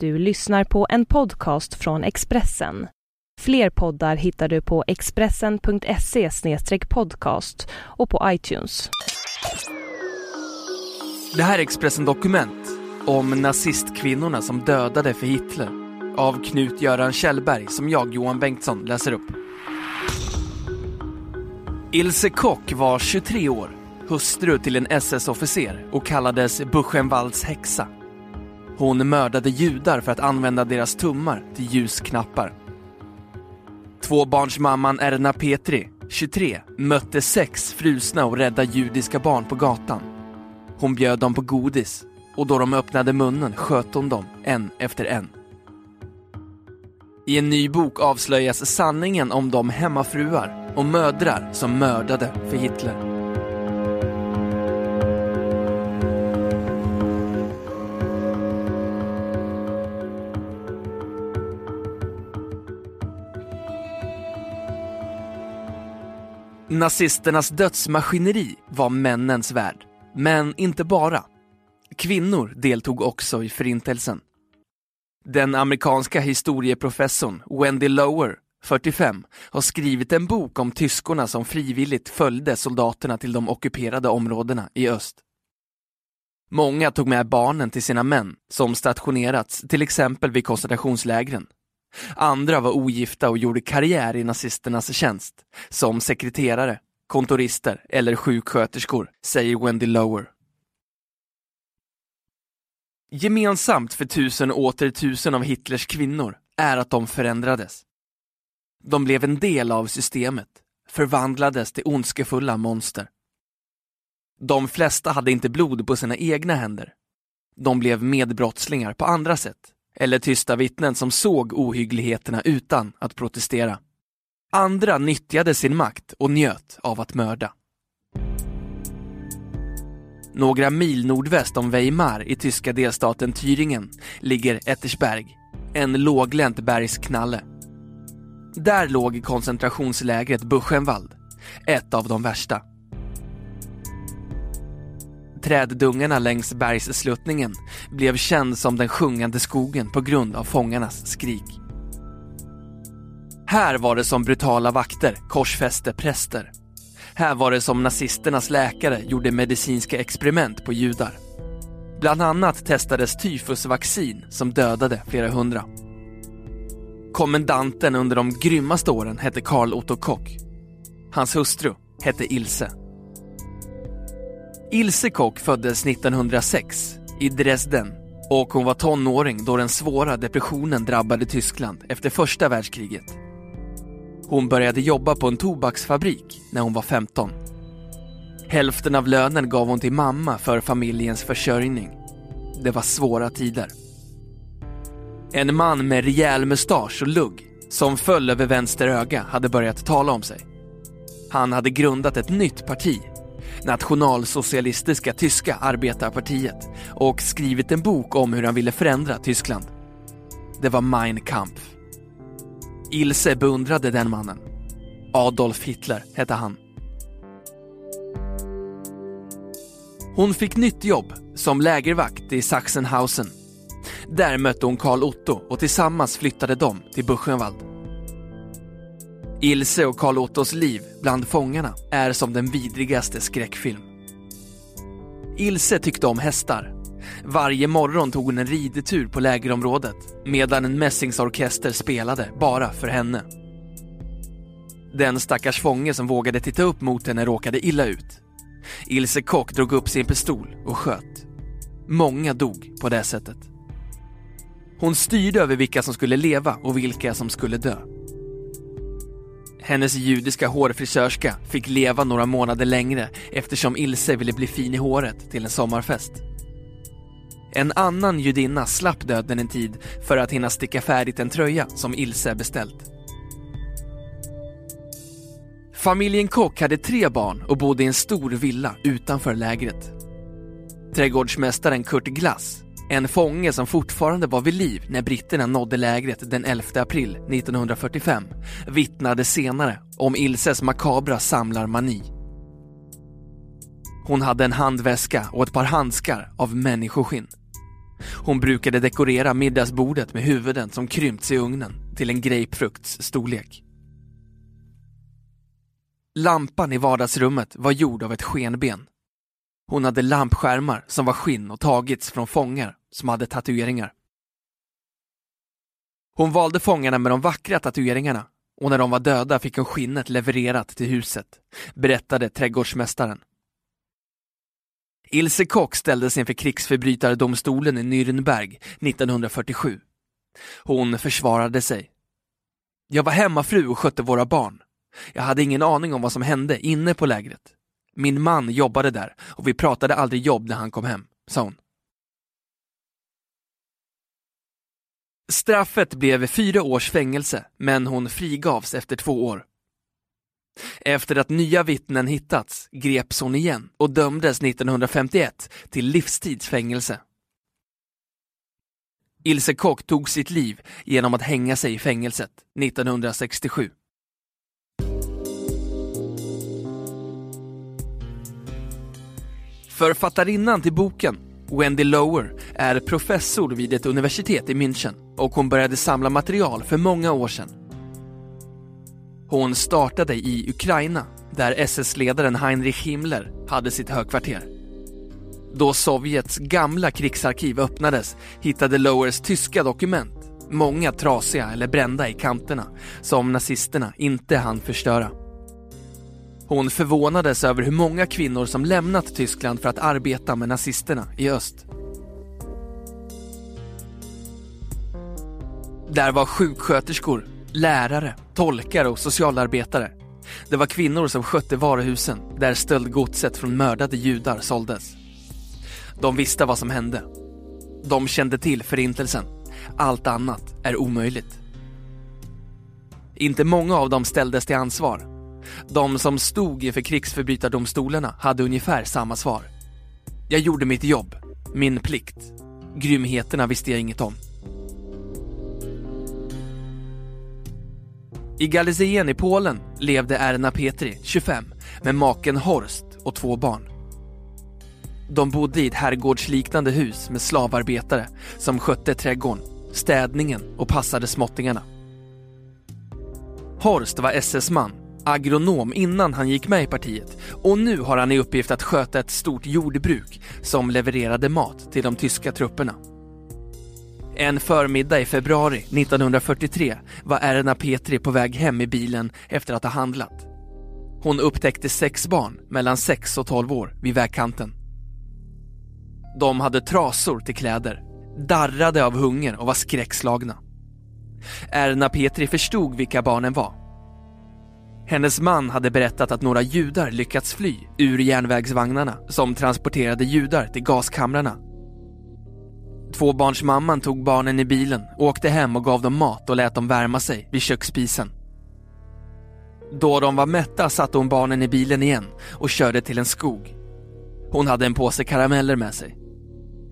Du lyssnar på en podcast från Expressen. Fler poddar hittar du på expressen.se podcast och på iTunes. Det här är Expressen Dokument om nazistkvinnorna som dödade för Hitler av Knut-Göran Kjellberg som jag, Johan Bengtsson, läser upp. Ilse Kock var 23 år, hustru till en SS-officer och kallades Buchenwalds häxa. Hon mördade judar för att använda deras tummar till ljusknappar. Tvåbarnsmamman Erna Petri, 23, mötte sex frusna och rädda judiska barn på gatan. Hon bjöd dem på godis och då de öppnade munnen sköt hon dem en efter en. I en ny bok avslöjas sanningen om de hemmafruar och mödrar som mördade för Hitler. Nazisternas dödsmaskineri var männens värld, men inte bara. Kvinnor deltog också i förintelsen. Den amerikanska historieprofessorn Wendy Lower, 45, har skrivit en bok om tyskorna som frivilligt följde soldaterna till de ockuperade områdena i öst. Många tog med barnen till sina män som stationerats till exempel vid koncentrationslägren. Andra var ogifta och gjorde karriär i nazisternas tjänst, som sekreterare, kontorister eller sjuksköterskor, säger Wendy Lower. Gemensamt för tusen och åter tusen av Hitlers kvinnor är att de förändrades. De blev en del av systemet, förvandlades till ondskefulla monster. De flesta hade inte blod på sina egna händer. De blev medbrottslingar på andra sätt, eller tysta vittnen som såg ohyggligheterna utan att protestera. Andra nyttjade sin makt och njöt av att mörda. Några mil nordväst om Weimar i tyska delstaten Thüringen ligger Ettersberg, en låglänt bergsknalle. Där låg koncentrationslägret Buchenwald, ett av de värsta. Träddungarna längs bergssluttningen blev känd som den sjungande skogen på grund av fångarnas skrik. Här var det som brutala vakter korsfäste präster. Här var det som nazisternas läkare gjorde medicinska experiment på judar. Bland annat testades tyfusvaccin som dödade flera hundra. Kommendanten under de grymmaste åren hette Karl Otto Kock. Hans hustru hette Ilse. Ilse Kock föddes 1906 i Dresden och hon var tonåring då den svåra depressionen drabbade Tyskland efter första världskriget. Hon började jobba på en tobaksfabrik när hon var 15. Hälften av lönen gav hon till mamma för familjens försörjning. Det var svåra tider. En man med rejäl mustasch och lugg som föll över vänster öga hade börjat tala om sig. Han hade grundat ett nytt parti, Nationalsocialistiska tyska arbetarpartiet och skrivit en bok om hur han ville förändra Tyskland. Det var Mein Kampf. Ilse beundrade den mannen. Adolf Hitler hette han. Hon fick nytt jobb som lägervakt i Sachsenhausen. Där mötte hon Karl Otto och tillsammans flyttade de till Buchenwald. Ilse och Karl Ottos liv bland fångarna är som den vidrigaste skräckfilm. Ilse tyckte om hästar. Varje morgon tog hon en ridetur på lägerområdet medan en mässingsorkester spelade bara för henne. Den stackars fånge som vågade titta upp mot henne råkade illa ut. Ilse Kock drog upp sin pistol och sköt. Många dog på det sättet. Hon styrde över vilka som skulle leva och vilka som skulle dö. Hennes judiska hårfrisörska fick leva några månader längre eftersom Ilse ville bli fin i håret till en sommarfest. En annan judinna slapp döden en tid för att hinna sticka färdigt en tröja som Ilse beställt. Familjen Kock hade tre barn och bodde i en stor villa utanför lägret. Trädgårdsmästaren Kurt Glass en fånge som fortfarande var vid liv när britterna nådde lägret den 11 april 1945 vittnade senare om Ilses makabra samlarmani. Hon hade en handväska och ett par handskar av människoskinn. Hon brukade dekorera middagsbordet med huvuden som krympts i ugnen till en grapefrukts storlek. Lampan i vardagsrummet var gjord av ett skenben. Hon hade lampskärmar som var skinn och tagits från fångar som hade tatueringar. Hon valde fångarna med de vackra tatueringarna och när de var döda fick hon skinnet levererat till huset, berättade trädgårdsmästaren. Ilse Kock ställdes inför krigsförbrytardomstolen i Nürnberg 1947. Hon försvarade sig. Jag var hemmafru och skötte våra barn. Jag hade ingen aning om vad som hände inne på lägret. Min man jobbade där och vi pratade aldrig jobb när han kom hem, sa hon. Straffet blev fyra års fängelse, men hon frigavs efter två år. Efter att nya vittnen hittats greps hon igen och dömdes 1951 till livstidsfängelse. Ilse Kock tog sitt liv genom att hänga sig i fängelset 1967. Författarinnan till boken, Wendy Lower, är professor vid ett universitet i München och hon började samla material för många år sedan. Hon startade i Ukraina, där SS-ledaren Heinrich Himmler hade sitt högkvarter. Då Sovjets gamla krigsarkiv öppnades hittade Lowers tyska dokument, många trasiga eller brända i kanterna, som nazisterna inte hann förstöra. Hon förvånades över hur många kvinnor som lämnat Tyskland för att arbeta med nazisterna i öst. Där var sjuksköterskor, lärare, tolkar och socialarbetare. Det var kvinnor som skötte varuhusen där stöldgodset från mördade judar såldes. De visste vad som hände. De kände till förintelsen. Allt annat är omöjligt. Inte många av dem ställdes till ansvar. De som stod inför krigsförbrytardomstolarna hade ungefär samma svar. Jag gjorde mitt jobb, min plikt. Grymheterna visste jag inget om. I Galizien i Polen levde Erna Petri, 25, med maken Horst och två barn. De bodde i ett herrgårdsliknande hus med slavarbetare som skötte trädgården, städningen och passade småttingarna. Horst var SS-man, agronom innan han gick med i partiet och nu har han i uppgift att sköta ett stort jordbruk som levererade mat till de tyska trupperna. En förmiddag i februari 1943 var Erna Petri på väg hem i bilen efter att ha handlat. Hon upptäckte sex barn mellan 6 och 12 år vid vägkanten. De hade trasor till kläder, darrade av hunger och var skräckslagna. Erna Petri förstod vilka barnen var. Hennes man hade berättat att några judar lyckats fly ur järnvägsvagnarna som transporterade judar till gaskamrarna Tvåbarnsmamman tog barnen i bilen, åkte hem och gav dem mat och lät dem värma sig vid köksspisen. Då de var mätta satte hon barnen i bilen igen och körde till en skog. Hon hade en påse karameller med sig.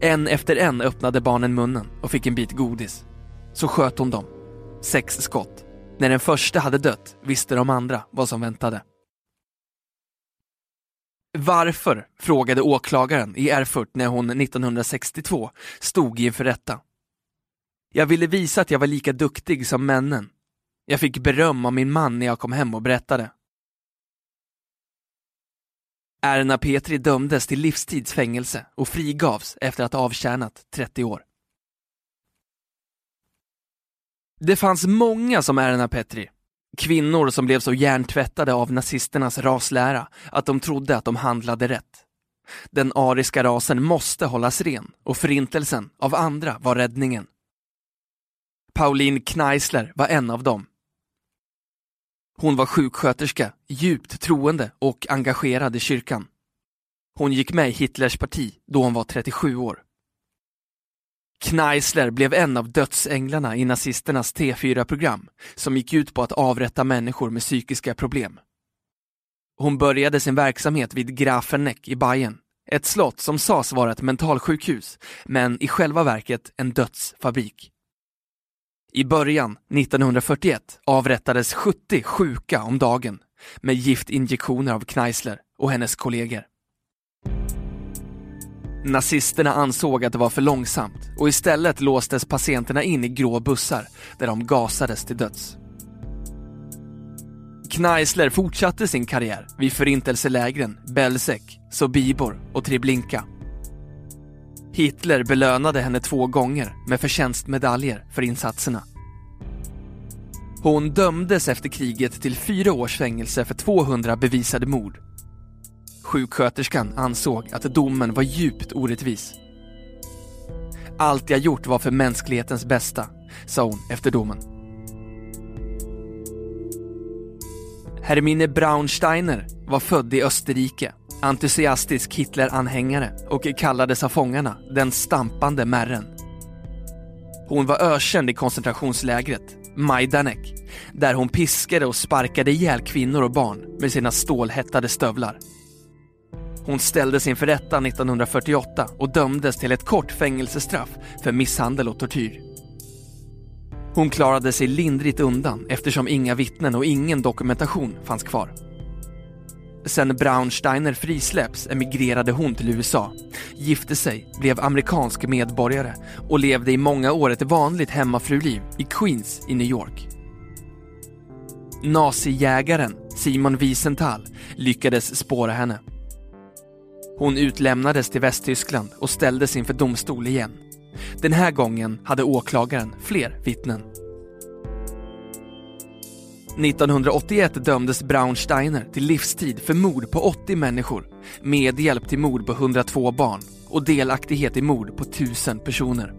En efter en öppnade barnen munnen och fick en bit godis. Så sköt hon dem. Sex skott. När den första hade dött visste de andra vad som väntade. Varför? frågade åklagaren i Erfurt när hon 1962 stod inför rätta. Jag ville visa att jag var lika duktig som männen. Jag fick beröm av min man när jag kom hem och berättade. Erna Petri dömdes till livstidsfängelse och frigavs efter att ha avtjänat 30 år. Det fanns många som Erna Petri, Kvinnor som blev så hjärntvättade av nazisternas raslära att de trodde att de handlade rätt. Den ariska rasen måste hållas ren och förintelsen av andra var räddningen. Pauline Kneisler var en av dem. Hon var sjuksköterska, djupt troende och engagerad i kyrkan. Hon gick med i Hitlers parti då hon var 37 år. Kneisler blev en av dödsänglarna i nazisternas T4-program som gick ut på att avrätta människor med psykiska problem. Hon började sin verksamhet vid Grafenneck i Bayern, ett slott som sades vara ett mentalsjukhus, men i själva verket en dödsfabrik. I början, 1941, avrättades 70 sjuka om dagen med giftinjektioner av Kneisler och hennes kollegor. Nazisterna ansåg att det var för långsamt och istället låstes patienterna in i grå bussar där de gasades till döds. Kneisler fortsatte sin karriär vid förintelselägren Belzec, Sobibor och Treblinka. Hitler belönade henne två gånger med förtjänstmedaljer för insatserna. Hon dömdes efter kriget till fyra års fängelse för 200 bevisade mord. Sjuksköterskan ansåg att domen var djupt orättvis. Allt jag gjort var för mänsklighetens bästa, sa hon efter domen. Hermine Braunsteiner var född i Österrike, entusiastisk Hitler-anhängare och kallades av fångarna den stampande märren. Hon var ökänd i koncentrationslägret Majdanek, där hon piskade och sparkade ihjäl kvinnor och barn med sina stålhättade stövlar. Hon ställdes inför rätta 1948 och dömdes till ett kort fängelsestraff för misshandel och tortyr. Hon klarade sig lindrigt undan eftersom inga vittnen och ingen dokumentation fanns kvar. Sen Braunsteiner frisläpps emigrerade hon till USA, gifte sig, blev amerikansk medborgare och levde i många år ett vanligt hemmafruliv i Queens i New York. Nazijägaren Simon Wiesenthal lyckades spåra henne. Hon utlämnades till Västtyskland och ställdes inför domstol igen. Den här gången hade åklagaren fler vittnen. 1981 dömdes Braunsteiner till livstid för mord på 80 människor, medhjälp till mord på 102 barn och delaktighet i mord på 1000 personer.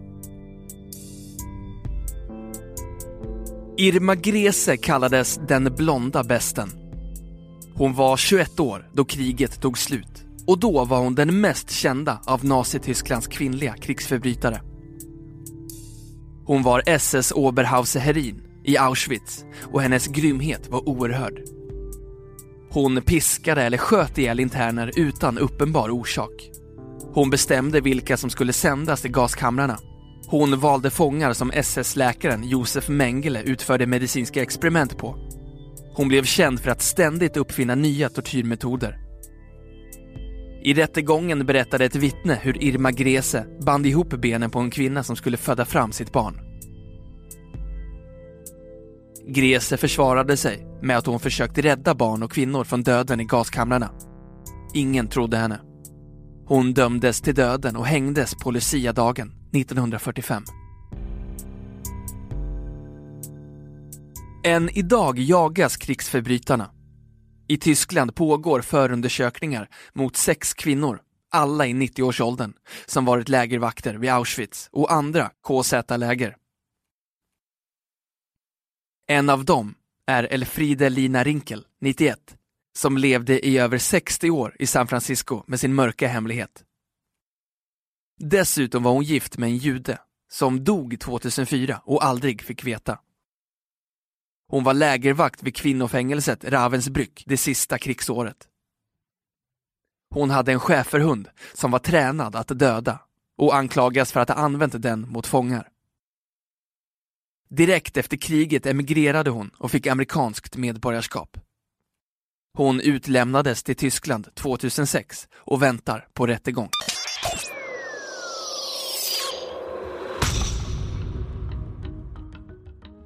Irma Grese kallades den blonda besten. Hon var 21 år då kriget tog slut och då var hon den mest kända av Nazitysklands kvinnliga krigsförbrytare. Hon var SS Oberhauser Herin i Auschwitz och hennes grymhet var oerhörd. Hon piskade eller sköt ihjäl interner utan uppenbar orsak. Hon bestämde vilka som skulle sändas till gaskamrarna. Hon valde fångar som SS-läkaren Josef Mengele utförde medicinska experiment på. Hon blev känd för att ständigt uppfinna nya tortyrmetoder. I rättegången berättade ett vittne hur Irma Grese band ihop benen på en kvinna som skulle föda fram sitt barn. Grese försvarade sig med att hon försökt rädda barn och kvinnor från döden i gaskamrarna. Ingen trodde henne. Hon dömdes till döden och hängdes på Lucia-dagen 1945. Än idag jagas krigsförbrytarna. I Tyskland pågår förundersökningar mot sex kvinnor, alla i 90-årsåldern, som varit lägervakter vid Auschwitz och andra KZ-läger. En av dem är Elfriede Lina Rinkel, 91, som levde i över 60 år i San Francisco med sin mörka hemlighet. Dessutom var hon gift med en jude som dog 2004 och aldrig fick veta. Hon var lägervakt vid kvinnofängelset Ravensbrück det sista krigsåret. Hon hade en schäferhund som var tränad att döda och anklagas för att ha använt den mot fångar. Direkt efter kriget emigrerade hon och fick amerikanskt medborgarskap. Hon utlämnades till Tyskland 2006 och väntar på rättegång.